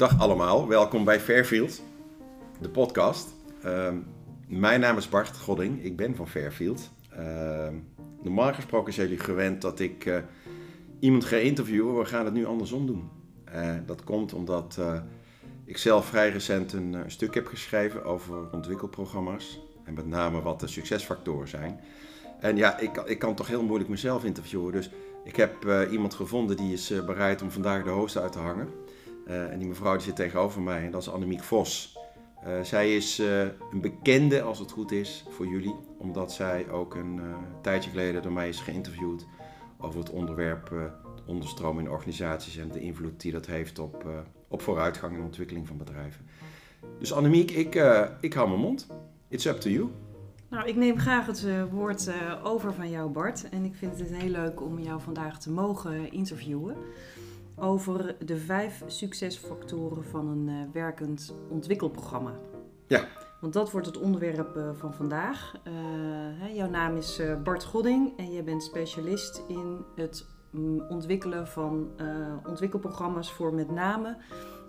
Dag allemaal, welkom bij Fairfield, de podcast. Ehm, mijn naam is Bart Godding, ik ben van Fairfield. Ehm, normaal gesproken zijn jullie gewend dat ik eh, iemand ga interviewen, we gaan het nu andersom doen. Uh, dat komt omdat uh, ik zelf vrij recent een, een, stuk heb geschreven over ontwikkelprogramma's. En met name wat de succesfactoren zijn. En ja, ik, ik kan toch heel moeilijk mezelf interviewen. Dus ik heb iemand gevonden die is bereid om vandaag de host uit te hangen. Uh, en die mevrouw die zit tegenover mij en dat is Annemiek Vos. Uh, zij is uh, een bekende, als het goed is, voor jullie. Omdat zij ook een tijdje geleden door mij is geïnterviewd over het onderwerp onderstroom in organisaties en de invloed die dat heeft op, op vooruitgang en ontwikkeling van bedrijven. Dus Annemiek, ik, ik hou mijn mond. It's up to you. Nou, ik neem graag het woord over van jou, Bart. En ik vind het heel leuk om jou vandaag te mogen interviewen over de vijf succesfactoren van een uh, werkend ontwikkelprogramma. Ja. Want dat wordt het onderwerp uh, van vandaag. Uh, hè, jouw naam is Bart Godding en je bent specialist in het mm, ontwikkelen van ontwikkelprogramma's voor met name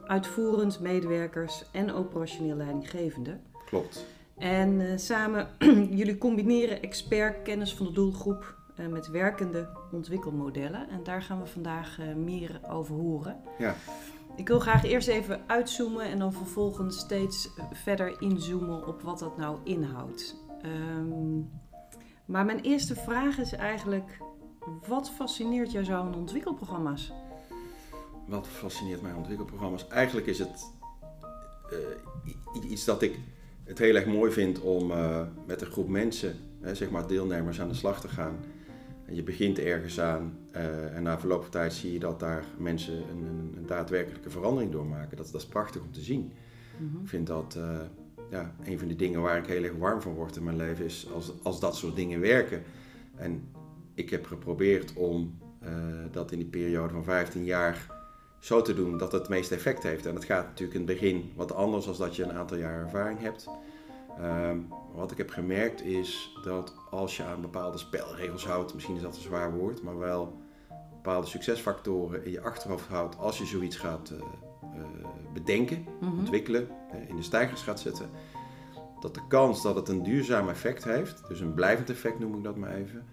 uitvoerend medewerkers en operationeel leidinggevenden. Klopt. En samen, jullie combineren expert kennis van de doelgroep uh, met werkende ontwikkelmodellen. En daar gaan we vandaag uh, meer over horen. Ja. Ik wil graag eerst even uitzoomen en dan vervolgens steeds verder inzoomen op wat dat nou inhoudt. Um, maar mijn eerste vraag is eigenlijk: wat fascineert jou zo aan ontwikkelprogramma's? Wat fascineert mij aan ontwikkelprogramma's? Eigenlijk is het uh, iets dat ik het heel erg mooi vind om met een groep mensen, hè, zeg maar deelnemers, aan de slag te gaan je begint ergens aan uh, en na verloop van tijd zie je dat daar mensen een, een, een daadwerkelijke verandering doormaken. Dat, dat is prachtig om te zien. Mm-hmm. Ik vind dat uh, ja, een van de dingen waar ik heel erg warm van word in mijn leven is als, als dat soort dingen werken. En ik heb geprobeerd om uh, dat in die periode van 15 jaar zo te doen dat het het meeste effect heeft. En dat gaat natuurlijk in het begin wat anders dan dat je een aantal jaar ervaring hebt. Um, wat ik heb gemerkt is dat als je aan bepaalde spelregels houdt, misschien is dat een zwaar woord, maar wel bepaalde succesfactoren in je achterhoofd houdt als je zoiets gaat uh, uh, bedenken, mm-hmm. ontwikkelen, uh, in de stijgers gaat zetten, dat de kans dat het een duurzaam effect heeft, dus een blijvend effect noem ik dat maar even,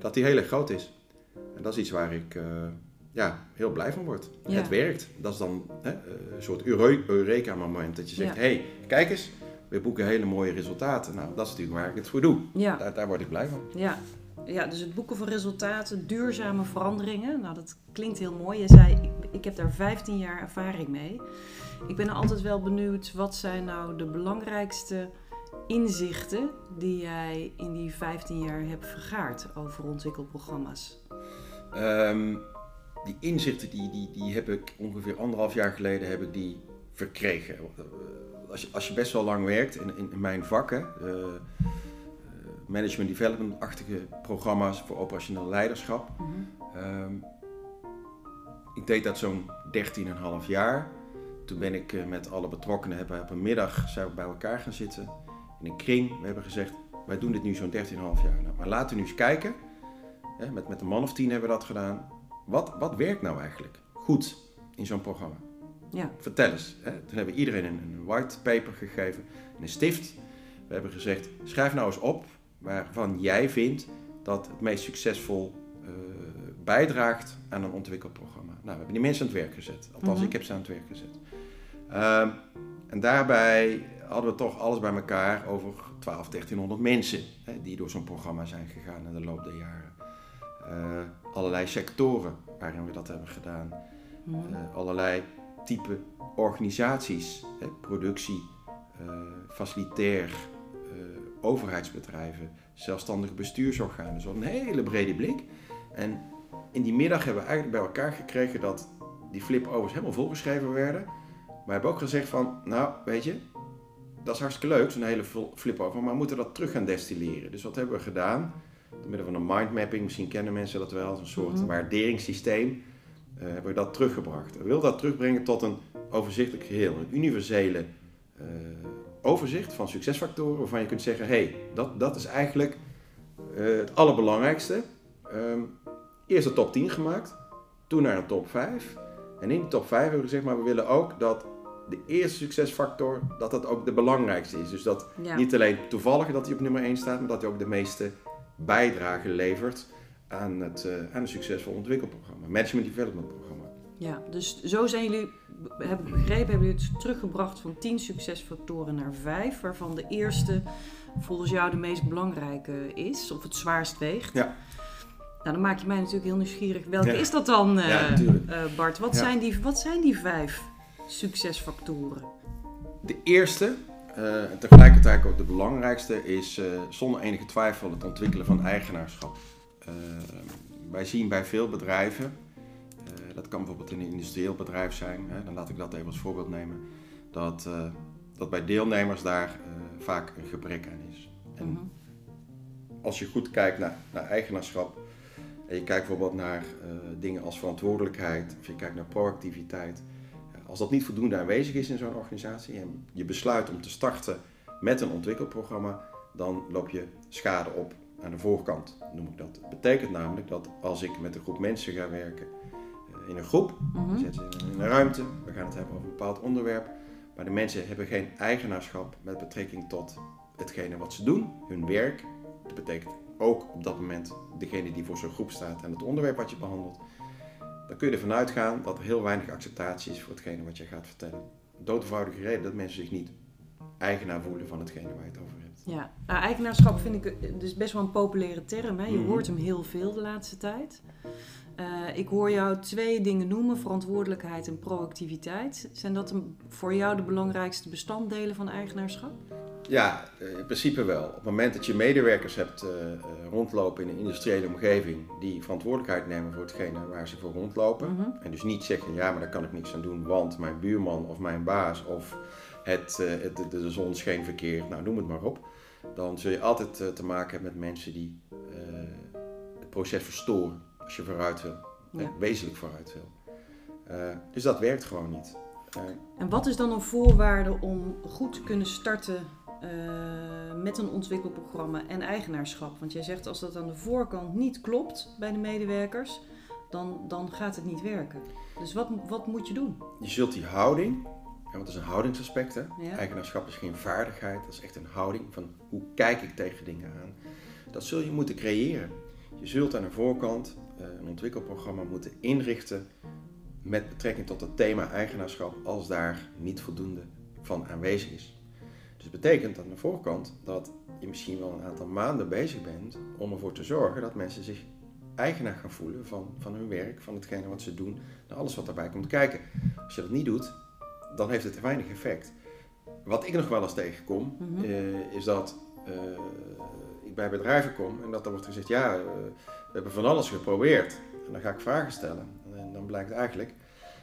dat die heel erg groot is. En dat is iets waar ik ja, heel blij van word. Ja. Het werkt. Dat is dan een soort eureka-moment dat je zegt, hé, ja. hey, kijk eens, we boeken hele mooie resultaten. Nou, dat is natuurlijk waar ik het voor doe. Ja. Daar, daar word ik blij van. Ja. ja, dus het boeken van resultaten, duurzame veranderingen. Nou, dat klinkt heel mooi. Je zei, ik, ik heb daar 15 jaar ervaring mee. Ik ben altijd wel benieuwd, wat zijn nou de belangrijkste inzichten die jij in die 15 jaar hebt vergaard over ontwikkelprogramma's? Um, die inzichten die, die, die heb ik ongeveer anderhalf jaar geleden heb ik die verkregen als je, als je best wel lang werkt in, in, in mijn vakken, uh, management development-achtige programma's voor operationeel leiderschap. Mm -hmm. um, ik deed dat zo'n 13,5 jaar. Toen ben ik uh, met alle betrokkenen, hebben op een middag zijn we bij elkaar gaan zitten in een kring. We hebben gezegd, wij doen dit nu zo'n 13,5 jaar. Nou, maar laten we nu eens kijken. Met, met een man of tien hebben we dat gedaan. Wat, wat werkt nou eigenlijk goed in zo'n programma? Ja. Vertel eens. Hè? Toen hebben we iedereen een, een white paper gegeven, een stift. We hebben gezegd, schrijf nou eens op waarvan jij vindt dat het meest succesvol uh, bijdraagt aan een ontwikkelprogramma. Nou, we hebben die mensen aan het werk gezet. Althans, mm-hmm. ik heb ze aan het werk gezet. Um, en daarbij hadden we toch alles bij elkaar over 12, 1300 mensen hè, die door zo'n programma zijn gegaan in de loop der jaren. Uh, allerlei sectoren waarin we dat hebben gedaan. Mm-hmm. Uh, allerlei type organisaties, hè, productie, uh, facilitair, uh, overheidsbedrijven, zelfstandige bestuursorganen. Zo een hele brede blik. En in die middag hebben we eigenlijk bij elkaar gekregen dat die flip-overs helemaal volgeschreven werden. Maar we hebben ook gezegd van, nou weet je, dat is hartstikke leuk, zo'n hele flip-over, maar we moeten dat terug gaan destilleren. Dus wat hebben we gedaan? Door middel van een mindmapping, misschien kennen mensen dat wel, een soort mm-hmm. waarderingssysteem hebben we dat teruggebracht. We willen dat terugbrengen tot een overzichtelijk geheel, een universele uh, overzicht van succesfactoren waarvan je kunt zeggen, hé, hey, dat, dat is eigenlijk uh, het allerbelangrijkste. Um, eerst de top 10 gemaakt, toen naar een top 5 En in die top 5 hebben we gezegd, maar we willen ook dat de eerste succesfactor, dat dat ook de belangrijkste is. Dus dat Ja. niet alleen toevallig dat hij op nummer 1 staat, maar dat hij ook de meeste bijdrage levert aan het, eh, aan een succesvol ontwikkelprogramma. Management Development programma. Ja, dus zo zijn jullie, heb ik begrepen, hebben jullie het teruggebracht van 10 succesfactoren naar 5, waarvan de eerste volgens jou de meest belangrijke is, of het zwaarst weegt. Ja. Nou, dan maak je mij natuurlijk heel nieuwstegelijk. Welke Ja. is dat dan, eh, Ja, eh, Bart? Wat, Ja. zijn die, wat zijn die vijf succesfactoren? De eerste, en tegelijkertijd ook de belangrijkste, is zonder enige twijfel het ontwikkelen van eigenaarschap. Eh, wij zien bij veel bedrijven, eh, dat kan bijvoorbeeld in een industrieel bedrijf zijn, hè, dan laat ik dat even als voorbeeld nemen, dat, eh, dat bij deelnemers daar vaak een gebrek aan is. En Mhm. als je goed kijkt naar, naar eigenaarschap en je kijkt bijvoorbeeld naar dingen als verantwoordelijkheid of je kijkt naar proactiviteit, als dat niet voldoende aanwezig is in zo'n organisatie en je besluit om te starten met een ontwikkelprogramma, dan loop je schade op aan de voorkant, noem ik dat. Dat betekent namelijk dat als ik met een groep mensen ga werken eh, in een groep, Mhm. we zetten ze in een ruimte, we gaan het hebben over een bepaald onderwerp, maar de mensen hebben geen eigenaarschap met betrekking tot hetgene wat ze doen, hun werk. Dat betekent ook op dat moment degene die voor zo'n groep staat en het onderwerp wat je behandelt. Dan kun je ervan uitgaan dat er heel weinig acceptatie is voor hetgene wat je gaat vertellen. Dood eenvoudige reden dat mensen zich niet eigenaar voelen van hetgene waar je het over hebt. Ja, nou, eigenaarschap vind ik eh, dus best wel een populaire term. Hè? Je Mhm. hoort hem heel veel de laatste tijd. Eh, ik hoor jou twee dingen noemen, verantwoordelijkheid en proactiviteit. Zijn dat een- voor jou de belangrijkste bestanddelen van eigenaarschap? Ja, eh, in principe wel. Op het moment dat je medewerkers hebt rondlopen in een industriële omgeving die verantwoordelijkheid nemen voor hetgene waar ze voor rondlopen. Mhm. En dus niet zeggen, ja, maar daar kan ik niks aan doen, want mijn buurman of mijn baas of het, eh, het, de, de zon scheen verkeerd, nou noem het maar op. Dan zul je altijd eh, te maken hebben met mensen die eh, het proces verstoren als je vooruit wil, Ja. wezenlijk vooruit wil. Dus dat werkt gewoon niet. En wat is dan een voorwaarde om goed te kunnen starten met een ontwikkelprogramma en eigenaarschap? Want jij zegt als dat aan de voorkant niet klopt bij de medewerkers, dan, dan gaat het niet werken. Dus wat, wat moet je doen? je zult die houding, want dat is een houdingsaspect, hè? Ja. eigenaarschap is geen vaardigheid, dat is echt een houding van hoe kijk ik tegen dingen aan. Dat zul je moeten creëren. Je zult aan de voorkant eh, een ontwikkelprogramma moeten inrichten met betrekking tot het thema eigenaarschap als daar niet voldoende van aanwezig is. Dus dat betekent aan de voorkant dat je misschien wel een aantal maanden bezig bent om ervoor te zorgen dat mensen zich eigenaar gaan voelen van, van hun werk, van hetgene wat ze doen, naar alles wat daarbij komt kijken. Als je dat niet doet, dan heeft het weinig effect. Wat ik nog wel eens tegenkom, Mhm. eh, is dat eh, ik bij bedrijven kom en dat er wordt gezegd, ja, eh, we hebben van alles geprobeerd. En dan ga ik vragen stellen. En dan blijkt eigenlijk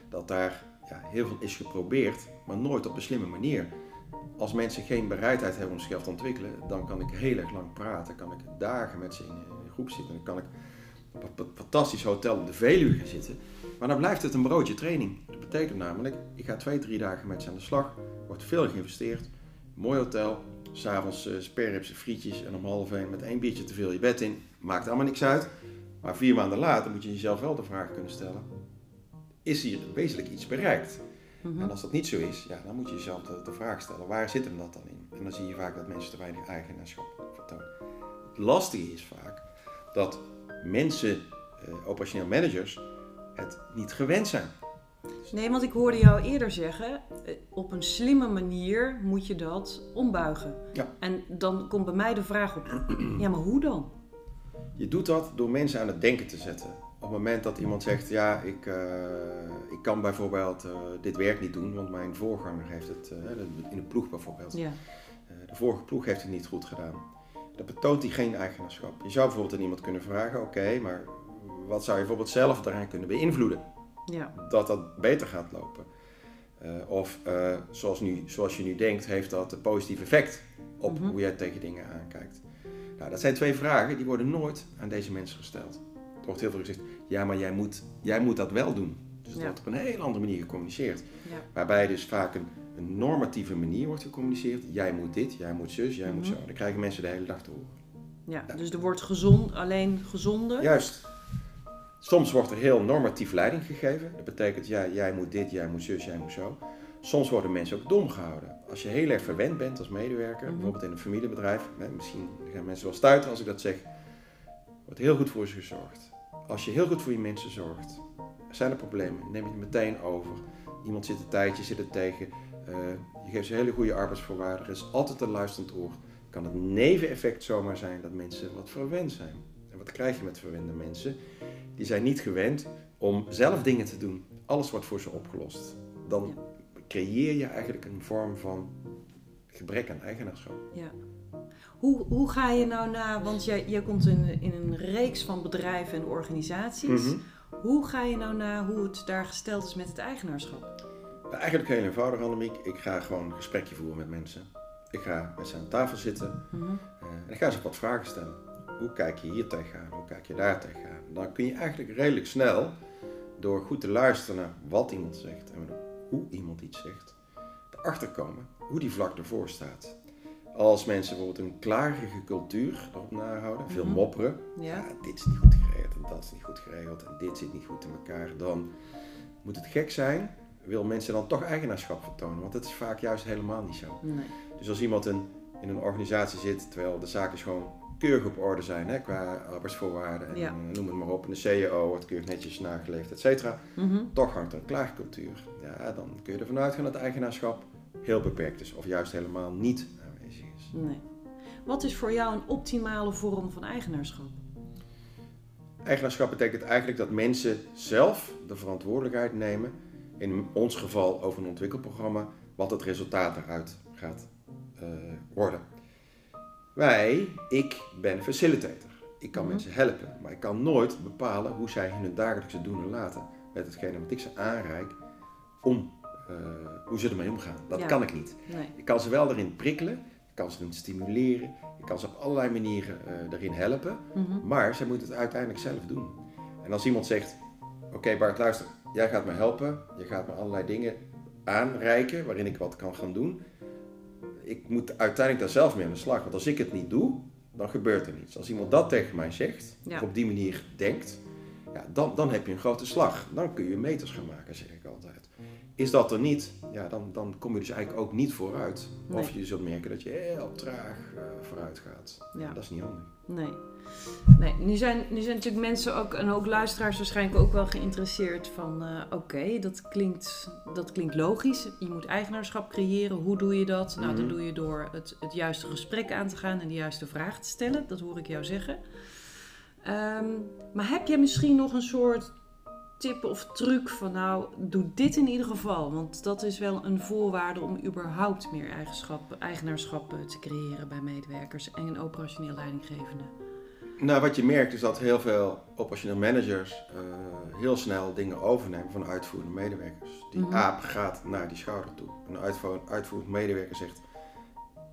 dat daar ja, heel veel is geprobeerd, maar nooit op een slimme manier. Als mensen geen bereidheid hebben om zichzelf te ontwikkelen, dan kan ik heel erg lang praten. kan ik dagen met ze in een groep zitten. Dan kan ik fantastisch hotel op de Veluwe gaan zitten. Maar dan blijft het een broodje training. Dat betekent namelijk, ik ga twee, drie dagen met ze aan de slag. Wordt veel geïnvesteerd. Mooi hotel. S'avonds uh, sperrips, frietjes en om half één met één biertje te veel je bed in. Maakt allemaal niks uit. Maar vier maanden later moet je jezelf wel de vraag kunnen stellen. Is hier wezenlijk iets bereikt? Mhm. En als dat niet zo is, ja, dan moet je jezelf de, de vraag stellen. Waar zit hem dat dan in? En dan zie je vaak dat mensen te weinig eigenaarschap vertonen. Het lastige is vaak dat mensen, eh, operationeel managers, het niet gewend zijn. Nee, want ik hoorde jou eerder zeggen, eh, op een slimme manier moet je dat ombuigen. Ja. En dan komt bij mij de vraag op, ja, maar hoe dan? Je doet dat door mensen aan het denken te zetten. Op het moment dat iemand zegt, ja, ik, eh, ik kan bijvoorbeeld eh, dit werk niet doen, want mijn voorganger heeft het, in een ploeg bijvoorbeeld, Ja. de vorige ploeg heeft het niet goed gedaan. Dan betoont hij geen eigenaarschap. Je zou bijvoorbeeld aan iemand kunnen vragen, oké, maar wat zou je bijvoorbeeld zelf daaraan kunnen beïnvloeden? Ja. dat dat beter gaat lopen. Eh, of uh, zoals, nu, zoals je nu denkt, heeft dat een positief effect op Mhm. hoe jij tegen dingen aankijkt. Nou, dat zijn twee vragen die worden nooit aan deze mensen gesteld. Er wordt heel veel gezegd, ja, maar jij moet, jij moet dat wel doen. Dus Ja. wordt op een hele andere manier gecommuniceerd. Ja. Waarbij dus vaak een, een normatieve manier wordt gecommuniceerd. Jij moet dit, jij moet zus, jij moet Mhm. zo. Dan krijgen mensen de hele dag te horen. ja, dus er wordt gezond, alleen gezonde. Juist. Soms wordt er heel normatief leiding gegeven. Dat betekent, ja, jij moet dit, jij moet zus, jij moet zo. Soms worden mensen ook dom gehouden. Als je heel erg verwend bent als medewerker, Mhm. bijvoorbeeld in een familiebedrijf, hè, misschien gaan mensen wel stuiten als ik dat zeg, wordt heel goed voor ze gezorgd. Als je heel goed voor je mensen zorgt, zijn er problemen, neem je het meteen over. Iemand zit een tijdje, zit er tegen, eh, je geeft ze hele goede arbeidsvoorwaarden, er is altijd een luisterend oor. Kan het neveneffect zomaar zijn dat mensen wat verwend zijn. En wat krijg je met verwende mensen? Die zijn niet gewend om zelf dingen te doen. Alles wordt voor ze opgelost. Dan creëer je eigenlijk een vorm van gebrek aan eigenaarschap. Ja. Hoe, hoe ga je nou na, want jij, jij komt in, in een reeks van bedrijven en organisaties. Mhm. Hoe ga je nou na hoe het daar gesteld is met het eigenaarschap? Eigenlijk heel eenvoudig, Annemiek. Ik ga gewoon een gesprekje voeren met mensen. Ik ga met ze aan tafel zitten Mhm. eh, en ik ga ze wat vragen stellen. Hoe kijk je hier tegenaan? Hoe kijk je daar tegenaan? Dan kun je eigenlijk redelijk snel, door goed te luisteren naar wat iemand zegt en hoe iemand iets zegt, erachter komen hoe die vlak ervoor staat. Als mensen bijvoorbeeld een klagige cultuur erop nahouden, veel Mhm. mopperen, Ja. ja, dit is niet goed geregeld en dat is niet goed geregeld en dit zit niet goed in elkaar, dan moet het gek zijn, wil mensen dan toch eigenaarschap vertonen, want dat is vaak juist helemaal niet zo. Nee. Dus als iemand in, in een organisatie zit, terwijl de zaken gewoon keurig op orde zijn, hè, qua arbeidsvoorwaarden en Ja. noem het maar op, en de CEO wordt keurig netjes nageleefd, et cetera, Mhm. toch hangt er een klaagcultuur. Ja, dan kun je ervan uitgaan dat eigenaarschap heel beperkt is, of juist helemaal niet aanwezig is. Nee. Wat is voor jou een optimale vorm van eigenaarschap? Eigenaarschap betekent eigenlijk dat mensen zelf de verantwoordelijkheid nemen, in ons geval over een ontwikkelprogramma, wat het resultaat eruit gaat eh, worden. Wij, ik ben facilitator. Ik kan Mhm. mensen helpen, maar ik kan nooit bepalen hoe zij hun dagelijkse doen en laten met hetgene wat ik ze aanreik, om eh, hoe ze ermee omgaan. Dat Ja. kan ik niet. Nee. Ik kan ze wel erin prikkelen, ik kan ze erin stimuleren, ik kan ze op allerlei manieren eh, erin helpen. Mhm. Maar zij moeten het uiteindelijk zelf doen. En als iemand zegt: Oké, Bart, luister, jij gaat me helpen. Je gaat me allerlei dingen aanreiken waarin ik wat kan gaan doen. Ik moet uiteindelijk daar zelf mee aan de slag. Want als ik het niet doe, dan gebeurt er niets. Als iemand dat tegen mij zegt, Ja. of op die manier denkt, ja, dan, dan heb je een grote slag. Dan kun je meters gaan maken, zeg ik altijd. Is dat er niet, ja, dan, dan kom je dus eigenlijk ook niet vooruit. Of je zult merken dat je heel traag eh, vooruit gaat. Ja. Dat is niet handig. Nee. Nee, nu zijn, nu zijn natuurlijk mensen ook, en ook luisteraars waarschijnlijk ook wel geïnteresseerd van, eh, oké, dat, klinkt, dat klinkt logisch. Je moet eigenaarschap creëren. Hoe doe je dat? Nou, dat Mhm. doe je door het, het juiste gesprek aan te gaan en de juiste vraag te stellen. Dat hoor ik jou zeggen. Ehm, maar heb jij misschien nog een soort tip of truc van, nou, doe dit in ieder geval. Want dat is wel een voorwaarde om überhaupt meer eigenaarschap eh, te creëren bij medewerkers en een operationeel leidinggevende. Nou, wat je merkt is dat heel veel operationeel managers eh, heel snel dingen overnemen van uitvoerende medewerkers. Die Mhm. aap gaat naar die schouder toe. Een uitvoer- uitvoerend medewerker zegt,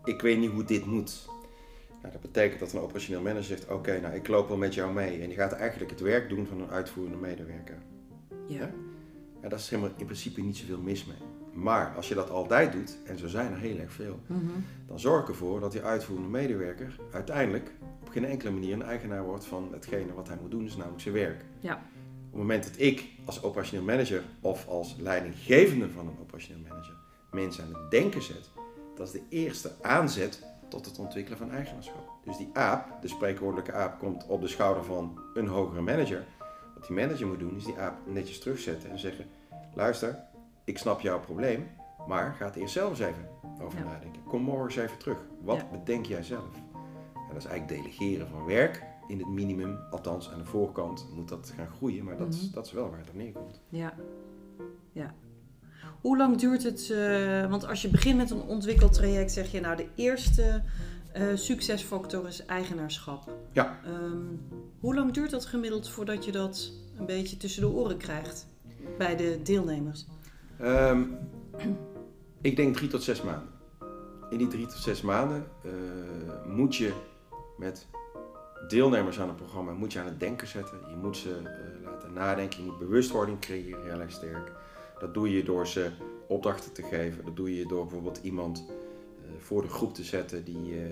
ik weet niet hoe dit moet. Nou, dat betekent dat een operationeel manager zegt, oké, nou ik loop wel met jou mee. En die gaat eigenlijk het werk doen van een uitvoerende medewerker. Ja. Ja, daar is helemaal in principe niet zoveel mis mee. Maar als je dat altijd doet, en zo zijn er heel erg veel, Mhm. dan zorg ervoor dat die uitvoerende medewerker uiteindelijk geen enkele manier een eigenaar wordt van hetgene wat hij moet doen, is namelijk zijn werk. Ja. Op het moment dat ik als operationeel manager of als leidinggevende van een operationeel manager mensen aan het denken zet, dat is de eerste aanzet tot het ontwikkelen van eigenaarschap. Dus die aap, de spreekwoordelijke aap, komt op de schouder van een hogere manager. Wat die manager moet doen, is die aap netjes terugzetten en zeggen: luister, ik snap jouw probleem, maar ga het eerst zelf eens even over Ja. nadenken. Kom morgen eens even terug. Wat Ja. bedenk jij zelf? En dat is eigenlijk delegeren van werk in het minimum. Althans, aan de voorkant moet dat gaan groeien, maar dat, is, Mhm. dat is wel waar het op neerkomt. Ja. ja. Hoe lang duurt het? eh, want als je begint met een ontwikkeltraject, zeg je nou de eerste eh, succesfactor is eigenaarschap. Ja. Ehm, hoe lang duurt dat gemiddeld voordat je dat een beetje tussen de oren krijgt bij de deelnemers? Ehm, ik denk drie tot zes maanden. In die drie tot zes maanden eh, moet je met deelnemers aan het programma moet je aan het denken zetten. Je moet ze eh, laten nadenken. Je moet bewustwording creëren, heel erg sterk. Dat doe je door ze opdrachten te geven. Dat doe je door bijvoorbeeld iemand eh, voor de groep te zetten die eh,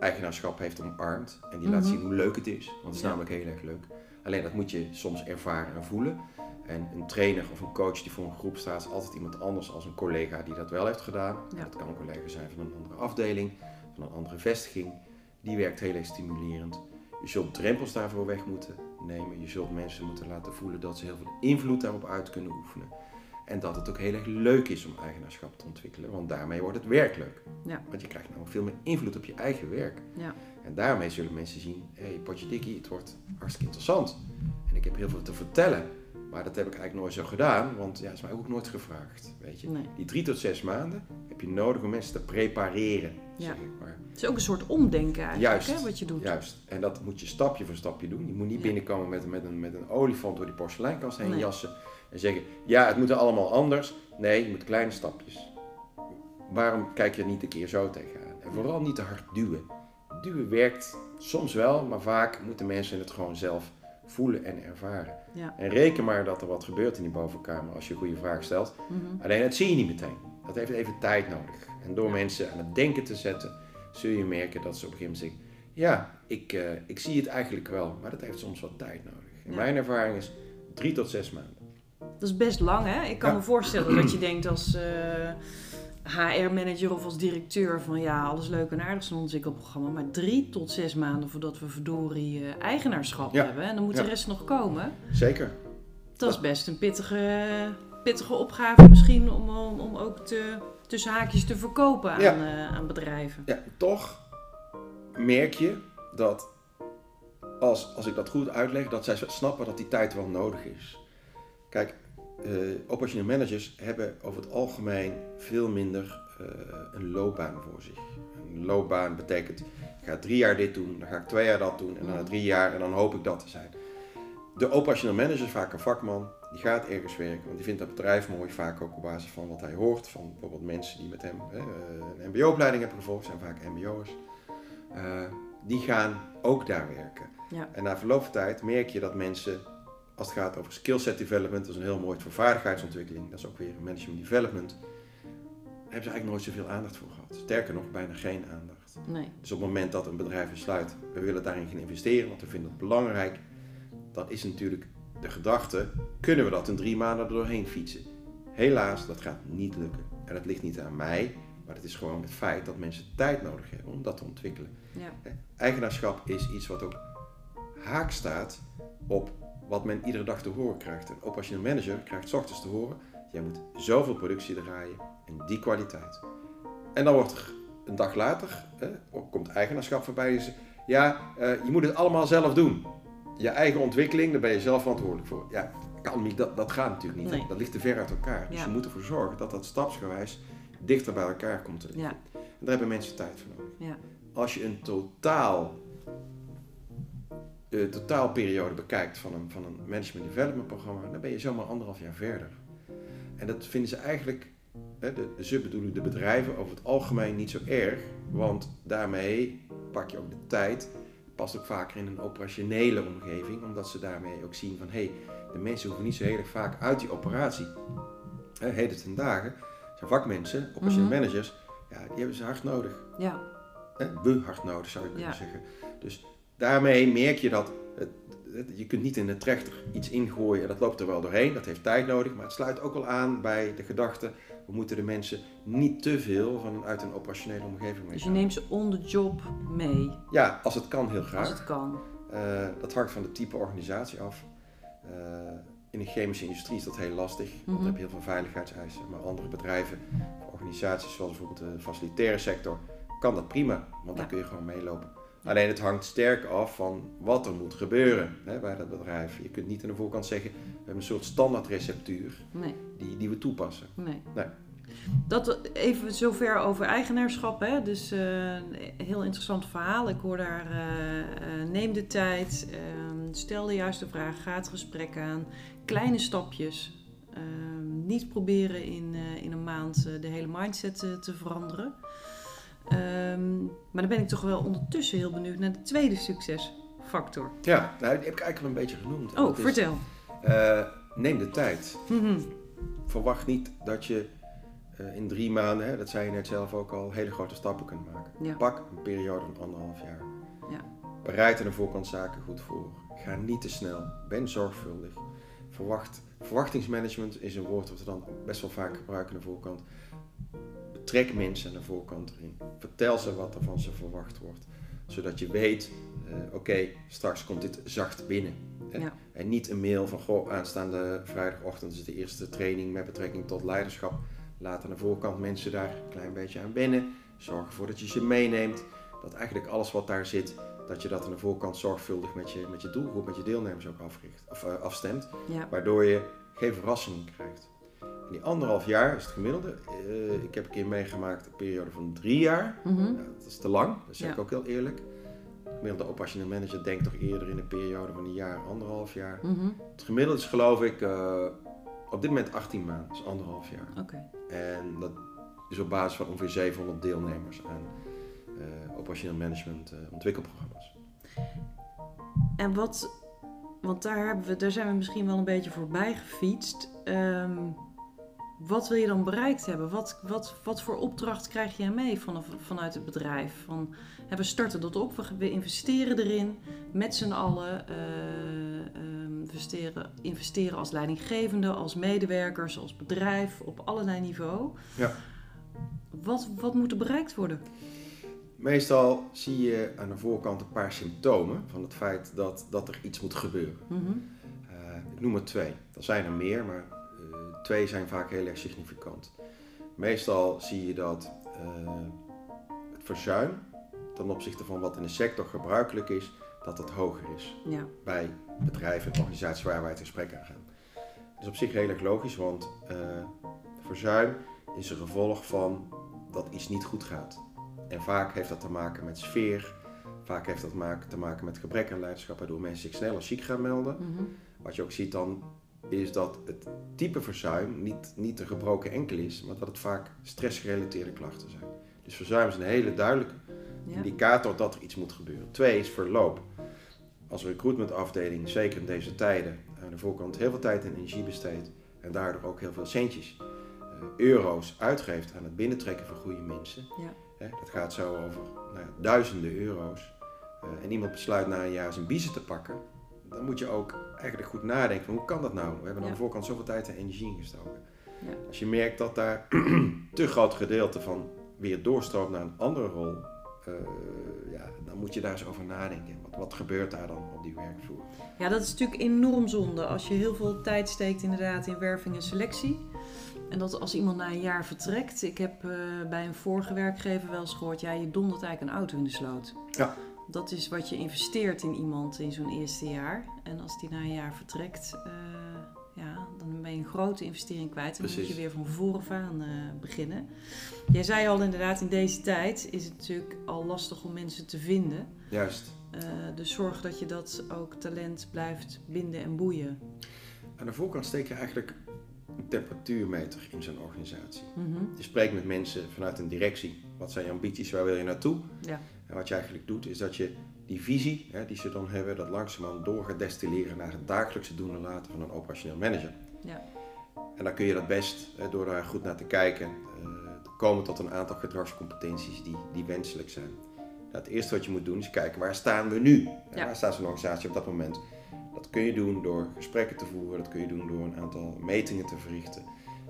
eigenaarschap heeft omarmd. En die laat Mhm. zien hoe leuk het is. Want het is Ja. namelijk heel erg leuk. Alleen dat moet je soms ervaren en voelen. En een trainer of een coach die voor een groep staat, is altijd iemand anders als een collega die dat wel heeft gedaan. Ja. Dat kan een collega zijn van een andere afdeling, van een andere vestiging. Die werkt heel erg stimulerend. Je zult drempels daarvoor weg moeten nemen. Je zult mensen moeten laten voelen dat ze heel veel invloed daarop uit kunnen oefenen. En dat het ook heel erg leuk is om eigenaarschap te ontwikkelen, want daarmee wordt het werk leuk. Ja. Want je krijgt namelijk veel meer invloed op je eigen werk. Ja. En daarmee zullen mensen zien, hé, hey, potje dikkie, het wordt hartstikke interessant. En ik heb heel veel te vertellen. Maar dat heb ik eigenlijk nooit zo gedaan, want ja, is mij ook nooit gevraagd. Weet je? Nee. Die drie tot zes maanden heb je nodig om mensen te prepareren, Ja. zeg ik maar. Het is ook een soort omdenken eigenlijk, Juist. hè, wat je doet. Juist. En dat moet je stapje voor stapje doen. Je moet niet Ja. binnenkomen met, met, een, met een olifant door die porseleinkast heen Nee. jassen. En zeggen, ja, het moet allemaal anders. Nee, je moet kleine stapjes. Waarom kijk je er niet een keer zo tegenaan? En vooral niet te hard duwen. Duwen werkt soms wel, maar vaak moeten mensen het gewoon zelf voelen en ervaren. Ja. En reken maar dat er wat gebeurt in die bovenkamer als je een goede vraag stelt. Mhm. Alleen dat zie je niet meteen. Dat heeft even tijd nodig. En door Ja. mensen aan het denken te zetten, zul je merken dat ze op een gegeven moment zeggen: Ja, ik, eh, ik zie het eigenlijk wel, maar dat heeft soms wat tijd nodig. En Ja. mijn ervaring is drie tot zes maanden. Dat is best lang, hè? Ik kan me voorstellen dat je denkt als HR-manager of als directeur van ja, alles leuk en aardig zo'n ontwikkelprogramma, maar drie tot zes maanden voordat we verdorie eh, eigenaarschap Ja. hebben en dan moet Ja. de rest nog komen. Zeker. Dat is best een pittige, pittige opgave misschien om, om, om ook te, tussen haakjes te verkopen aan, Ja. eh, aan bedrijven. Ja, toch merk je dat als, als ik dat goed uitleg, dat zij snappen dat die tijd wel nodig is. Kijk, operational managers hebben over het algemeen veel minder eh, een loopbaan voor zich. Een loopbaan betekent, ik ga drie jaar dit doen, dan ga ik twee jaar dat doen en dan na drie jaar en dan hoop ik dat te zijn. De operational manager is vaak een vakman, die gaat ergens werken, want die vindt dat bedrijf mooi, vaak ook op basis van wat hij hoort, van bijvoorbeeld mensen die met hem een mbo-opleiding hebben gevolgd, zijn vaak mbo'ers. Eh, die gaan ook daar werken. Ja. En na verloop van tijd merk je dat mensen, als het gaat over skillset development, dat is een heel mooi voor vaardigheidsontwikkeling, dat is ook weer management development, hebben ze eigenlijk nooit zoveel aandacht voor gehad. Sterker nog, bijna geen aandacht. Nee. Dus op het moment dat een bedrijf besluit, we willen daarin gaan investeren, want we vinden het belangrijk, dan is natuurlijk de gedachte, kunnen we dat in drie maanden er doorheen fietsen? Helaas, dat gaat niet lukken. En dat ligt niet aan mij, maar het is gewoon het feit dat mensen tijd nodig hebben om dat te ontwikkelen. Ja. Eigenaarschap is iets wat ook haak staat op wat men iedere dag te horen krijgt. Een manager krijgt 's ochtends te horen, jij moet zoveel productie draaien en die kwaliteit. En dan wordt er een dag later, hè, komt eigenaarschap voorbij. en ze- Ja, eh, je moet het allemaal zelf doen. Je eigen ontwikkeling, daar ben je zelf verantwoordelijk voor. Ja, kan niet, dat, dat gaat natuurlijk niet. Nee. Dat ligt te ver uit elkaar. Dus Ja. je moet ervoor zorgen dat dat stapsgewijs dichter bij elkaar komt te liggen. Ja. En daar hebben mensen tijd voor nodig. Ja. Als je een totaal, de totaalperiode bekijkt van een, van een management development programma, dan ben je zomaar anderhalf jaar verder. En dat vinden ze eigenlijk, hè, de, ze bedoelen de bedrijven over het algemeen niet zo erg, want daarmee pak je ook de tijd, past ook vaker in een operationele omgeving, omdat ze daarmee ook zien van hé, hey, de mensen hoeven niet zo heel erg vaak uit die operatie. Hè, heden ten dagen zijn vakmensen, operational Mhm. managers, ja, die hebben ze hard nodig. Ja. Hè, we hard nodig zou ik kunnen Ja. zeggen. Dus daarmee merk je dat het, je kunt niet in de trechter iets ingooien en dat loopt er wel doorheen. Dat heeft tijd nodig, maar het sluit ook wel aan bij de gedachte, we moeten de mensen niet te veel vanuit een operationele omgeving Dus je mee. neemt ze on the job mee, Ja, als het kan heel als graag. het kan. Eh, dat hangt van het type organisatie af. Eh, in de chemische industrie is dat heel lastig, want dan heb je heel veel veiligheidseisen. Maar andere bedrijven, organisaties zoals bijvoorbeeld de facilitaire sector, kan dat prima, want daar Ja. kun je gewoon meelopen. Alleen het hangt sterk af van wat er moet gebeuren hè, bij dat bedrijf. Je kunt niet aan de voorkant zeggen, we hebben een soort standaardreceptuur Nee. die, die we toepassen. Nee. Nee. Dat even zover over eigenaarschap. Hè? Dus een heel interessant verhaal. Ik hoor daar, eh, eh, neem de tijd, ehm, stel de juiste vraag, ga het gesprek aan. Kleine stapjes. Ehm, niet proberen in, in een maand de hele mindset te veranderen. Ehm, maar dan ben ik toch wel ondertussen heel benieuwd naar de tweede succesfactor. Ja, nou, die heb ik eigenlijk al een beetje genoemd. En Oh, is, vertel. eh, neem de tijd. Mhm. verwacht niet dat je eh, in drie maanden, hè, dat zei je net zelf ook al, hele grote stappen kunt maken. Ja. Pak een periode van anderhalf jaar. Ja. Bereid aan de voorkant zaken goed voor. Ga niet te snel. Ben zorgvuldig. Verwacht. Verwachtingsmanagement is een woord dat we dan best wel vaak gebruiken aan de voorkant. Betrek mensen aan de voorkant erin. Vertel ze wat er van ze verwacht wordt. Zodat je weet, eh, oké, straks komt dit zacht binnen. Ja. En niet een mail van, goh, aanstaande vrijdagochtend is de eerste training met betrekking tot leiderschap. Laat aan de voorkant mensen daar een klein beetje aan wennen. Zorg ervoor dat je ze meeneemt. Dat eigenlijk alles wat daar zit, dat je dat aan de voorkant zorgvuldig met je, met je doelgroep, met je deelnemers ook africht, of, eh, afstemt. Ja. Waardoor je geen verrassingen krijgt. Die anderhalf jaar is het gemiddelde. Eh, ik heb een keer meegemaakt een periode van drie jaar. Mhm. Nou, dat is te lang, dat zeg ik ook heel eerlijk. De gemiddelde operationeel manager denkt toch eerder in een periode van een jaar, anderhalf jaar. Mhm. Het gemiddelde is geloof ik eh, op dit moment 18 maanden, is anderhalf jaar. Oké. En dat is op basis van ongeveer 700 deelnemers aan operationeel management ontwikkelprogramma's. En wat, want daar, hebben we, daar zijn we misschien wel een beetje voorbij gefietst. Ehm, wat wil je dan bereikt hebben? Wat, wat, wat voor opdracht krijg jij mee vanaf, vanuit het bedrijf? Van, we starten dat op, we, investeren erin met z'n allen. eh, ehm, investeren, investeren als leidinggevende, als medewerkers, als bedrijf, op allerlei niveau. Ja. Wat, wat moet er bereikt worden? Meestal zie je aan de voorkant een paar symptomen van het feit dat, dat er iets moet gebeuren. Mhm. Eh, ik noem er twee. Er zijn er meer, maar twee zijn vaak heel erg significant. Meestal zie je dat eh, het verzuim ten opzichte van wat in de sector gebruikelijk is, dat het hoger is Ja, bij bedrijven en organisaties waar wij het gesprek aan gaan. Dat is op zich heel erg logisch, want eh, verzuim is een gevolg van dat iets niet goed gaat. En vaak heeft dat te maken met sfeer, vaak heeft dat te maken- te maken met gebrek aan leiderschap, waardoor mensen zich sneller ziek gaan melden. Mhm. Wat je ook ziet dan, is dat het type verzuim niet, niet een gebroken enkel is, maar dat het vaak stressgerelateerde klachten zijn. Dus verzuim is een hele duidelijke ja. indicator dat er iets moet gebeuren. Twee is verloop. Als recruitmentafdeling, zeker in deze tijden, aan de voorkant heel veel tijd en energie besteedt en daardoor ook heel veel centjes, eh, euro's uitgeeft aan het binnentrekken van goede mensen. Ja. Dat gaat zo over nou ja, duizenden euro's. eh, en iemand besluit na een jaar zijn biezen te pakken. Dan moet je ook eigenlijk goed nadenken van hoe kan dat nou? We hebben aan de voorkant zoveel tijd en energie ingestoken. Ja. Als je merkt dat daar te groot gedeelte van weer doorstroomt naar een andere rol, eh, ja, dan moet je daar eens over nadenken. Wat, wat gebeurt daar dan op die werkvloer? Ja, dat is natuurlijk enorm zonde als je heel veel tijd steekt inderdaad in werving en selectie. En dat als iemand na een jaar vertrekt. Ik heb eh, bij een vorige werkgever wel eens gehoord, ja, je dondert eigenlijk een auto in de sloot. Ja. Dat is wat je investeert in iemand in zo'n eerste jaar. En als die na een jaar vertrekt, eh, ja, dan ben je een grote investering kwijt. En dan moet je weer van vooraf aan eh, beginnen. Jij zei al inderdaad, in deze tijd is het natuurlijk al lastig om mensen te vinden. Juist. Eh, dus zorg dat je dat ook talent blijft binden en boeien. Aan de voorkant steek je eigenlijk een temperatuurmeter in zo'n organisatie. Mhm. Je spreekt met mensen vanuit een directie. Wat zijn je ambities? Waar wil je naartoe? Ja. En wat je eigenlijk doet, is dat je die visie hè, die ze dan hebben, dat langzamerhand door gaat destilleren naar het dagelijkse doen en laten van een operationeel manager. Ja. En dan kun je dat best, hè, door daar goed naar te kijken, eh, komen tot een aantal gedragscompetenties die, die wenselijk zijn. Nou, het eerste wat je moet doen is kijken waar staan we nu? Ja. Waar staat zo'n organisatie op dat moment? Dat kun je doen door gesprekken te voeren, dat kun je doen door een aantal metingen te verrichten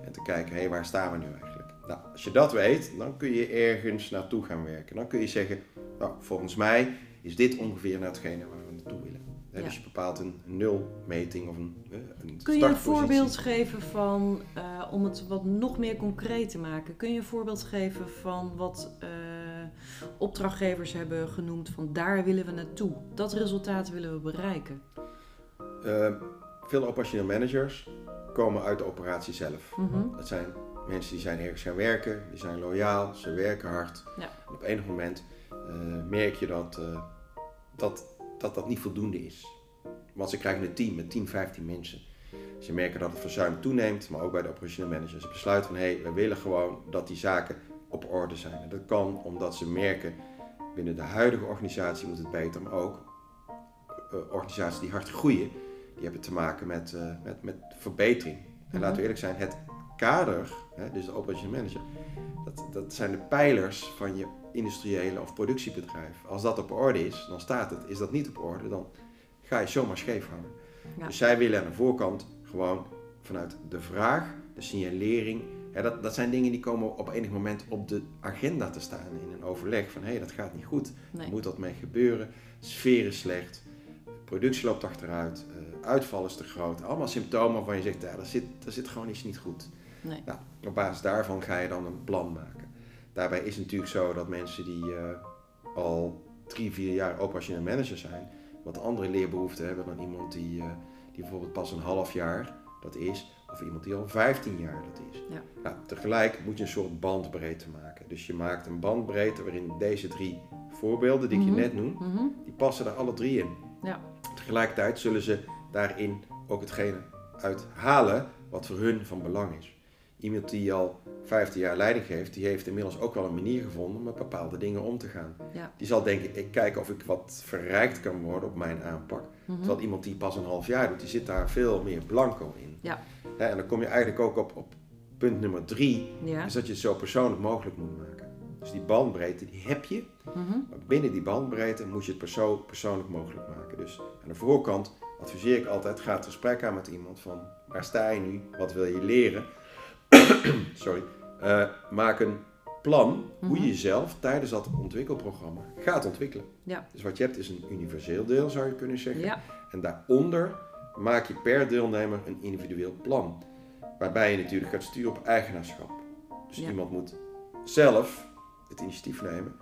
en te kijken, hé, waar staan we nu eigenlijk? Nou, als je dat weet, dan kun je ergens naartoe gaan werken. Dan kun je zeggen, nou, volgens mij is dit ongeveer naar hetgene waar we naartoe willen. Ja. Dus je bepaalt een nulmeting of een, eh, een Kun je een voorbeeld geven van, eh, om het wat nog meer concreet te maken, kun je een voorbeeld geven van wat eh, opdrachtgevers hebben genoemd van daar willen we naartoe, dat resultaat willen we bereiken? Veel operationeel managers komen uit de operatie zelf. Mhm. Dat zijn mensen die zijn ergens gaan werken, die zijn loyaal, ze werken hard. Ja. En op enig moment eh, merk je dat, eh, dat, dat dat niet voldoende is. Want ze krijgen een team met 10, 15 mensen. Ze merken dat het verzuim toeneemt, maar ook bij de operationeel managers. Ze besluiten van hé, hey, we willen gewoon dat die zaken op orde zijn. En dat kan omdat ze merken binnen de huidige organisatie moet het beter, maar ook eh, organisaties die hard groeien, die hebben te maken met, met, met verbetering. En Mhm. laten we eerlijk zijn, het kader, hè, dus de operational manager, dat, dat zijn de pijlers van je industriële of productiebedrijf. Als dat op orde is, dan staat het. Is dat niet op orde, dan ga je zomaar scheef hangen. Ja. Dus zij willen aan de voorkant gewoon vanuit de vraag, de signalering. Dat, dat zijn dingen die komen op enig moment op de agenda te staan in een overleg. Van hé, hey, dat gaat niet goed. Nee. Moet dat mee gebeuren? Sfeer is slecht. Productie loopt achteruit. eh, uitval is te groot. Allemaal symptomen waarvan je zegt, ja, daar, zit, daar zit gewoon iets niet goed. Nee. Nou, op basis daarvan ga je dan een plan maken. Daarbij is het natuurlijk zo dat mensen die eh, al drie, vier jaar operationeel manager zijn, wat andere leerbehoeften hebben dan iemand die, eh, die bijvoorbeeld pas een half jaar dat is, of iemand die al 15 jaar dat is. Ja. Nou, tegelijk moet je een soort bandbreedte maken. Dus je maakt een bandbreedte waarin deze drie voorbeelden die ik Mhm. je net noem, Mhm. die passen er alle drie in. Ja. Tegelijkertijd zullen ze daarin ook hetgene uithalen wat voor hun van belang is. Iemand die al 15 jaar leiding geeft, die heeft inmiddels ook wel een manier gevonden om met bepaalde dingen om te gaan. Ja. Die zal denken, ik kijk of ik wat verrijkt kan worden op mijn aanpak. Mhm. Terwijl iemand die pas een half jaar doet, die zit daar veel meer blanco in. Ja. En dan kom je eigenlijk ook op, op punt nummer drie, Ja. is dat je het zo persoonlijk mogelijk moet maken. Dus die bandbreedte, die heb je, Mhm. maar binnen die bandbreedte moet je het perso persoonlijk mogelijk maken. Dus aan de voorkant adviseer ik altijd, ga het gesprek aan met iemand van waar sta je nu, wat wil je leren. Sorry. Eh, maak een plan hoe Mhm. je jezelf tijdens dat ontwikkelprogramma gaat ontwikkelen. Ja. Dus wat je hebt is een universeel deel zou je kunnen zeggen. Ja. En daaronder maak je per deelnemer een individueel plan. Waarbij je natuurlijk gaat sturen op eigenaarschap. Dus Ja. iemand moet zelf het initiatief nemen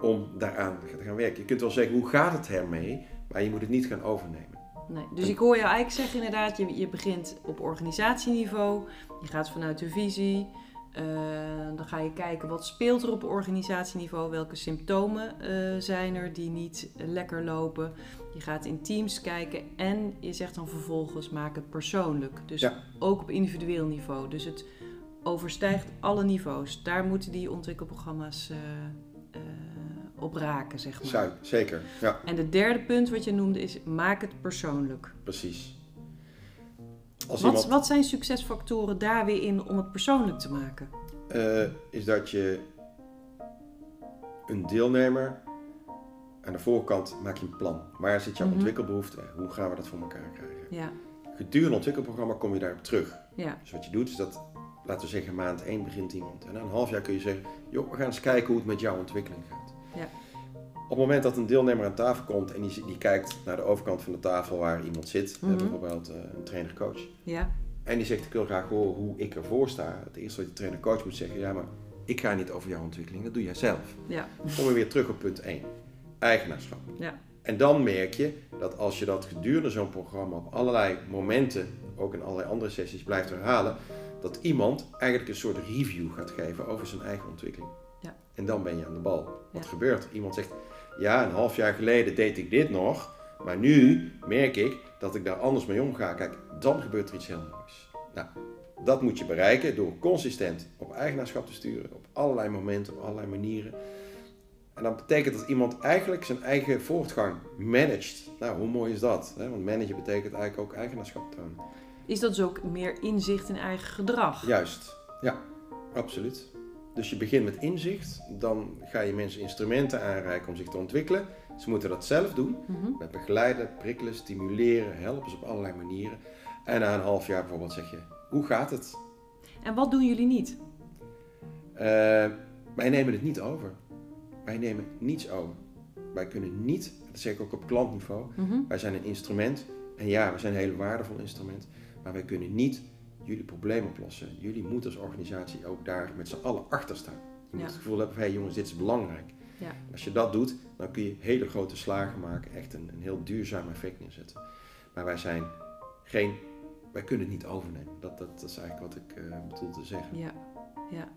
om daaraan te gaan werken. Je kunt wel zeggen, hoe gaat het ermee? Maar je moet het niet gaan overnemen. Nee. Dus ik hoor jou eigenlijk zeggen inderdaad, je, je begint op organisatieniveau, je gaat vanuit de visie, eh, dan ga je kijken wat speelt er op organisatieniveau, welke symptomen eh, zijn er die niet lekker lopen. Je gaat in teams kijken en je zegt dan vervolgens maak het persoonlijk. Dus Ja. ook op individueel niveau. Dus het overstijgt alle niveaus. Daar moeten die ontwikkelprogramma's eh, eh, op raken, zeg maar. Zeker, ja, En de derde punt wat je noemde is maak het persoonlijk. precies. Als Wat, iemand wat zijn succesfactoren daar weer in om het persoonlijk te maken? eh, is dat je een deelnemer aan de voorkant maak je een plan. Waar zit jouw Mhm. ontwikkelbehoefte? Hoe gaan we dat voor elkaar krijgen? Ja, Gedurende het ontwikkelprogramma kom je daarop terug. ja, Dus wat je doet is dat, laten we zeggen, maand 1 begint iemand. En na een half jaar kun je zeggen, joh, we gaan eens kijken hoe het met jouw ontwikkeling gaat. Ja. Op het moment dat een deelnemer aan tafel komt en die, die kijkt naar de overkant van de tafel waar iemand zit, hè, Mhm. bijvoorbeeld eh, een trainer-coach, ja, en die zegt, ik wil graag horen hoe ik ervoor sta. Het eerste wat de trainer-coach moet zeggen, ja, maar ik ga niet over jouw ontwikkeling, dat doe jij zelf. ja, Dan kom je weer terug op punt 1, eigenaarschap. ja, En dan merk je dat als je dat gedurende zo'n programma op allerlei momenten, ook in allerlei andere sessies blijft herhalen, dat iemand eigenlijk een soort review gaat geven over zijn eigen ontwikkeling. En dan ben je aan de bal. Wat Ja. gebeurt? Iemand zegt, ja, een half jaar geleden deed ik dit nog, maar nu merk ik dat ik daar anders mee omga. Kijk, dan gebeurt er iets heel moois. Nou, dat moet je bereiken door consistent op eigenaarschap te sturen, op allerlei momenten, op allerlei manieren. En dat betekent dat iemand eigenlijk zijn eigen voortgang managt. Nou, hoe mooi is dat? Hè? Want managen betekent eigenlijk ook eigenaarschap tonen. Is dat dus ook meer inzicht in eigen gedrag? Juist, ja, absoluut. Dus je begint met inzicht, dan ga je mensen instrumenten aanreiken om zich te ontwikkelen. Ze moeten dat zelf doen, met begeleiden, prikkelen, stimuleren, helpen ze op allerlei manieren. En na een half jaar bijvoorbeeld zeg je, hoe gaat het? En wat doen jullie niet? Eh, wij nemen het niet over. Wij nemen niets over. Wij kunnen niet, dat zeg ik ook op klantniveau, Mhm. wij zijn een instrument. En ja, we zijn een heel waardevol instrument. Maar wij kunnen niet jullie probleem oplossen. Jullie moeten als organisatie ook daar met z'n allen achter staan. Je moet Ja. het gevoel hebben van, hé hey jongens, dit is belangrijk. Ja. Als je dat doet, dan kun je hele grote slagen maken. Echt een, een heel duurzaam effect neerzetten. Maar wij zijn geen, wij kunnen het niet overnemen. Dat, dat, dat is eigenlijk wat ik eh, bedoel te zeggen. Ja, ja.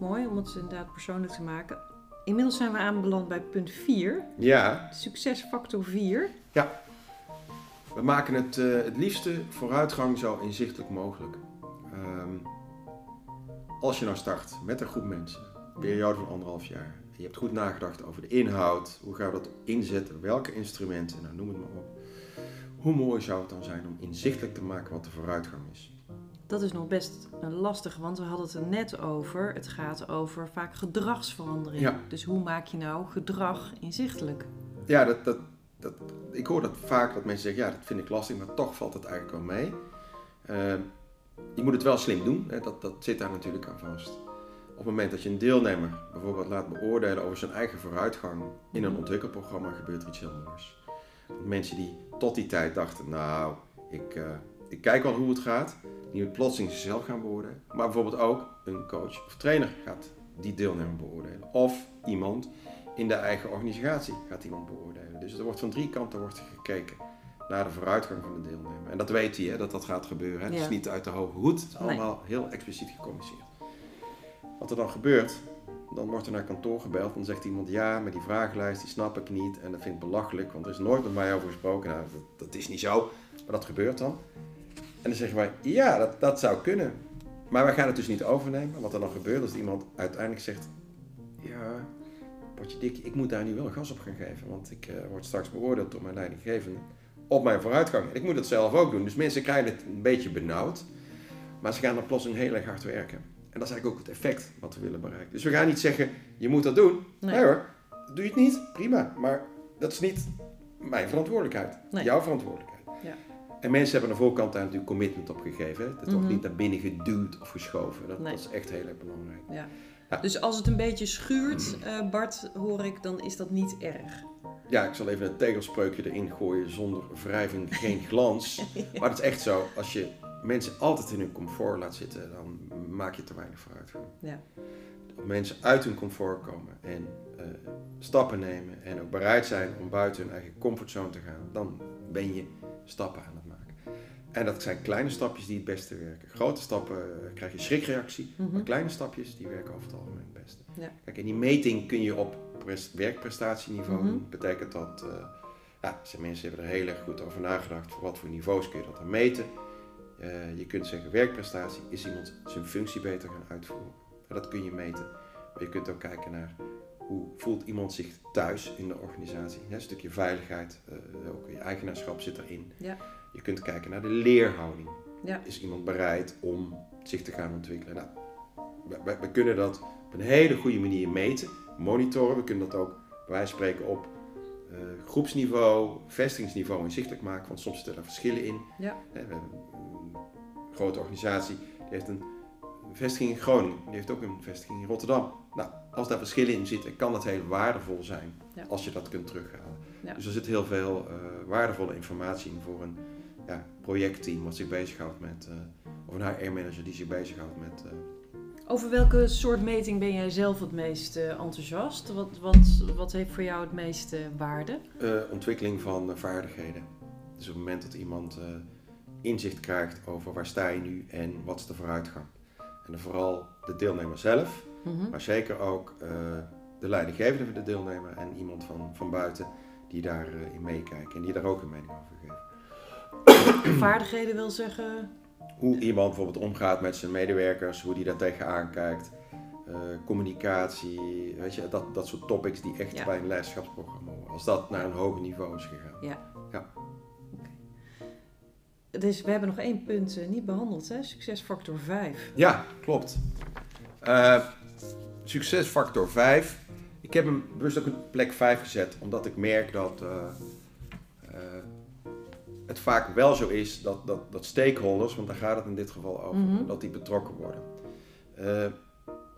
Mooi om het inderdaad persoonlijk te maken. Inmiddels zijn we aanbeland bij punt 4, Ja, succesfactor 4. We maken het eh, het liefste vooruitgang zo inzichtelijk mogelijk. Ehm, als je nou start met een groep mensen, een periode van anderhalf jaar, je hebt goed nagedacht over de inhoud, hoe gaan we dat inzetten, welke instrumenten, nou noem het maar op. Hoe mooi zou het dan zijn om inzichtelijk te maken wat de vooruitgang is? Dat is nog best een lastige, want we hadden het er net over. Het gaat over vaak gedragsverandering. Ja. Dus hoe maak je nou gedrag inzichtelijk? Ja, dat, dat, dat, ik hoor dat vaak dat mensen zeggen, ja, dat vind ik lastig, maar toch valt het eigenlijk wel mee. Ehm, je moet het wel slim doen, hè, dat, dat zit daar natuurlijk aan vast. Op het moment dat je een deelnemer bijvoorbeeld laat beoordelen over zijn eigen vooruitgang in een ontwikkelprogramma, gebeurt er iets heel moois. Mensen die tot die tijd dachten, nou, ik, eh, ik kijk wel hoe het gaat, die plotseling zichzelf gaan beoordelen. Maar bijvoorbeeld ook een coach of trainer gaat die deelnemer beoordelen. Of iemand in de eigen organisatie gaat iemand beoordelen. Dus er wordt van drie kanten wordt gekeken naar de vooruitgang van de deelnemer. En dat weet hij, hè, dat dat gaat gebeuren. Het Ja. is niet uit de hoge hoed, het is allemaal heel expliciet gecommuniceerd. Wat er dan gebeurt, dan wordt er naar kantoor gebeld. Dan zegt iemand, ja, maar die vragenlijst die snap ik niet. En dat vind ik belachelijk, want er is nooit met mij over gesproken. Nou, dat, dat is niet zo, maar dat gebeurt dan. En dan zeggen wij, ja, dat, dat zou kunnen. Maar wij gaan het dus niet overnemen. Wat er dan gebeurt, is dat iemand uiteindelijk zegt, ja, potje dik, ik moet daar nu wel gas op gaan geven. Want ik eh, word straks beoordeeld door mijn leidinggevende op mijn vooruitgang. En ik moet het zelf ook doen. Dus mensen krijgen het een beetje benauwd. Maar ze gaan dan plotseling heel erg hard werken. En dat is eigenlijk ook het effect wat we willen bereiken. Dus we gaan niet zeggen, je moet dat doen. Nee. Nee, hoor, doe je het niet, prima. Maar dat is niet mijn verantwoordelijkheid. Nee. Jouw verantwoordelijkheid. Ja. En mensen hebben aan de voorkant daar natuurlijk commitment op gegeven. hè. Dat wordt Mhm. niet naar binnen geduwd of geschoven. Dat, Nee. dat is echt heel erg belangrijk. Ja. Ja. Dus als het een beetje schuurt, eh, Bart, hoor ik, dan is dat niet erg. Ja, ik zal even een tegelspreukje erin gooien. Zonder wrijving geen glans. Maar het is echt zo. Als je mensen altijd in hun comfort laat zitten, dan maak je te weinig vooruitgang. Ja. Als mensen uit hun comfort komen en eh, stappen nemen en ook bereid zijn om buiten hun eigen comfortzone te gaan, dan ben je stappen aan het. En dat zijn kleine stapjes die het beste werken. Grote stappen eh, krijg je schrikreactie, Mhm. maar kleine stapjes die werken over het algemeen het beste. Ja. Kijk, en die meting kun je op pres- werkprestatieniveau Mhm. doen. Betekent dat, eh ja, zijn mensen hebben er heel erg goed over nagedacht. Voor wat voor niveaus kun je dat dan meten? Eh, je kunt zeggen, werkprestatie is iemand zijn functie beter gaan uitvoeren. En dat kun je meten. Maar je kunt ook kijken naar hoe voelt iemand zich thuis in de organisatie. Ja, een stukje veiligheid, ook je eigenaarschap zit erin. Ja. Je kunt kijken naar de leerhouding. Ja. Is iemand bereid om zich te gaan ontwikkelen? Nou, we, we- kunnen dat op een hele goede manier meten, monitoren. We kunnen dat ook van spreken op eh, groepsniveau, vestigingsniveau inzichtelijk maken. Want soms zitten er verschillen in. Ja. Hè, We hebben een grote organisatie, die heeft een vestiging in Groningen. Die heeft ook een vestiging in Rotterdam. Nou, als daar verschillen in zitten, kan dat heel waardevol zijn Ja. als je dat kunt terughalen. Ja. Dus er zit heel veel eh, waardevolle informatie in voor een ja, projectteam wat zich bezighoudt met, eh, of een HR-manager die zich bezighoudt met. eh, Over welke soort meting ben jij zelf het meest eh, enthousiast? Wat, wat, wat heeft voor jou het meeste waarde? ontwikkeling van vaardigheden. Dus op het moment dat iemand inzicht krijgt over waar sta je nu en wat is de vooruitgang. En dan vooral de deelnemer zelf, Mhm. maar zeker ook de leidinggevende van de deelnemer en iemand van, van buiten die daarin in meekijkt en die daar ook een mening over geeft. Vaardigheden wil zeggen. Hoe iemand bijvoorbeeld omgaat met zijn medewerkers, hoe die daar tegenaan kijkt, eh, communicatie, weet je, dat, dat soort topics die echt Ja. bij een leiderschapsprogramma horen. Als dat naar een hoger niveau is gegaan. Dus we hebben nog één punt eh, niet behandeld, hè? Succesfactor 5. Ja, klopt. Eh, succesfactor 5. Ik heb hem bewust ook op plek 5 gezet, omdat ik merk dat het vaak wel zo is dat, dat, dat stakeholders, want daar gaat het in dit geval over, Mhm. dat die betrokken worden. Eh,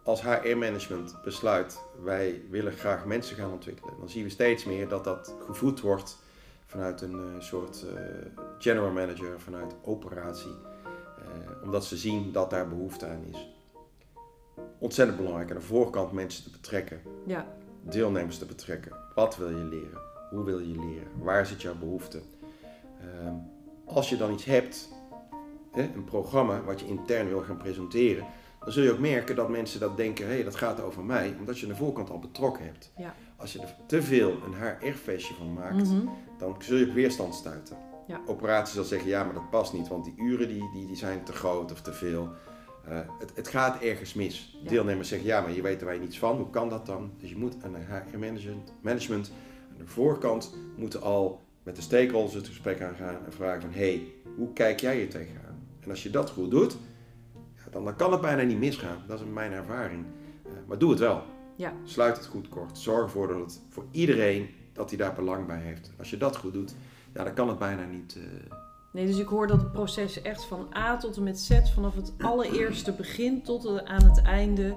als HR-management besluit, wij willen graag mensen gaan ontwikkelen, dan zien we steeds meer dat dat gevoed wordt vanuit een eh, soort eh, general manager, vanuit operatie. Omdat ze zien dat daar behoefte aan is. Ontzettend belangrijk aan de voorkant mensen te betrekken, Ja, deelnemers te betrekken. Wat wil je leren? Hoe wil je leren? Waar zit jouw behoefte? Ehm, als je dan iets hebt, een programma wat je intern wil gaan presenteren, dan zul je ook merken dat mensen dat denken, hé, hey, dat gaat over mij, omdat je de voorkant al betrokken hebt. Ja. Als je er te veel een HR-feestje van maakt, Mhm. dan zul je op weerstand stuiten. Ja. Operaties zal zeggen, ja, maar dat past niet, want die uren die, die, die zijn te groot of te veel. Eh, het, het gaat ergens mis. Ja. Deelnemers zeggen, ja, maar je weet er wij niets van. Hoe kan dat dan? Dus je moet aan de HR-management management, aan de voorkant moeten al met de stakeholders het gesprek aangaan en vragen van, hey, hoe kijk jij hier tegenaan? En als je dat goed doet, dan, dan kan het bijna niet misgaan. Dat is mijn ervaring. Uh, maar doe het wel. Ja. Sluit het goed kort. Zorg ervoor dat het voor iedereen dat hij daar belang bij heeft. Als je dat goed doet, ja, dan kan het bijna niet. Uh... Nee, dus ik hoor dat het proces echt van A tot en met Z, vanaf het allereerste begin tot aan het einde,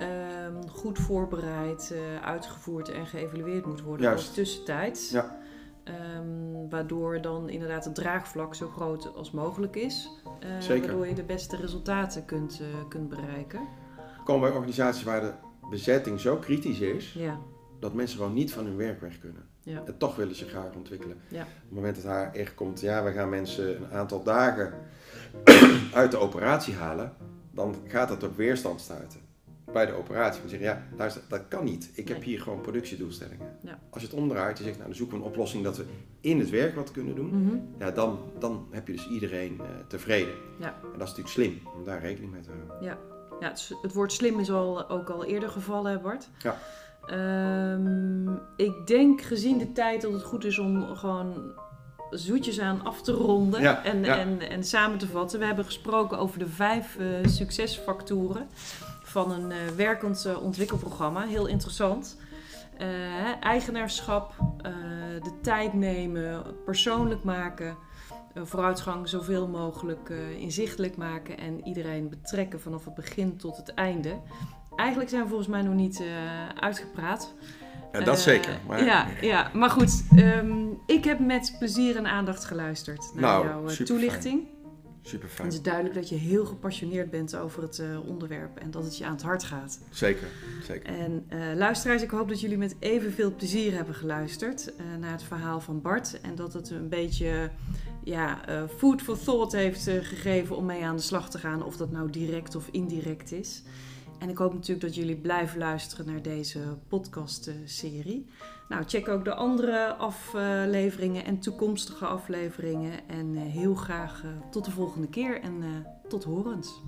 um, goed voorbereid, uh, uitgevoerd en geëvalueerd moet worden. Juist. Als tussentijds. Ja. Um, waardoor dan inderdaad het draagvlak zo groot als mogelijk is. Uh, Zeker. Waardoor je de beste resultaten kunt, uh, kunt bereiken. Komen bij organisaties waar de bezetting zo kritisch is, Ja, dat mensen gewoon niet van hun werk weg kunnen. ja, En toch willen ze graag ontwikkelen. Ja. Op het moment dat daar echt komt, ja, we gaan mensen een aantal dagen uit de operatie halen, dan gaat dat op weerstand stuiten. Bij de operatie. We zeggen, ja, luister, dat kan niet. Ik heb hier gewoon productiedoelstellingen. Ja. Als je het omdraait, je zegt, nou, dan zoeken we een oplossing dat we in het werk wat kunnen doen. Mhm. Ja, dan, dan heb je dus iedereen eh, tevreden. Ja. En dat is natuurlijk slim om daar rekening mee te houden. Ja, het, is- het woord slim is al, ook al eerder gevallen, Bart? Ja. Ehm, ik denk gezien de tijd dat het goed is om gewoon zoetjes aan af te ronden Ja, en, ja. En, en samen te vatten. We hebben gesproken over de vijf eh, succesfactoren van een eh, werkend eh, ontwikkelprogramma. Heel interessant. Eh, eigenaarschap, de tijd nemen, persoonlijk maken, vooruitgang zoveel mogelijk inzichtelijk maken en iedereen betrekken vanaf het begin tot het einde. Eigenlijk zijn we volgens mij nog niet uitgepraat. Ja, dat zeker. Maar, Ja, ja, maar goed. ehm, ik heb met plezier en aandacht geluisterd naar Nou, jouw superfijn. Super fijn. het is duidelijk dat je heel gepassioneerd bent over het eh, onderwerp en dat het je aan het hart gaat. Zeker, zeker. En eh, luisteraars, ik hoop dat jullie met evenveel plezier hebben geluisterd eh, naar het verhaal van Bart. En dat het een beetje ja, food for thought heeft gegeven om mee aan de slag te gaan. Of dat nou direct of indirect is. En ik hoop natuurlijk dat jullie blijven luisteren naar deze podcast-serie. Nou, check ook de andere afleveringen en toekomstige afleveringen. En eh, heel graag eh, tot de volgende keer en eh, tot horens.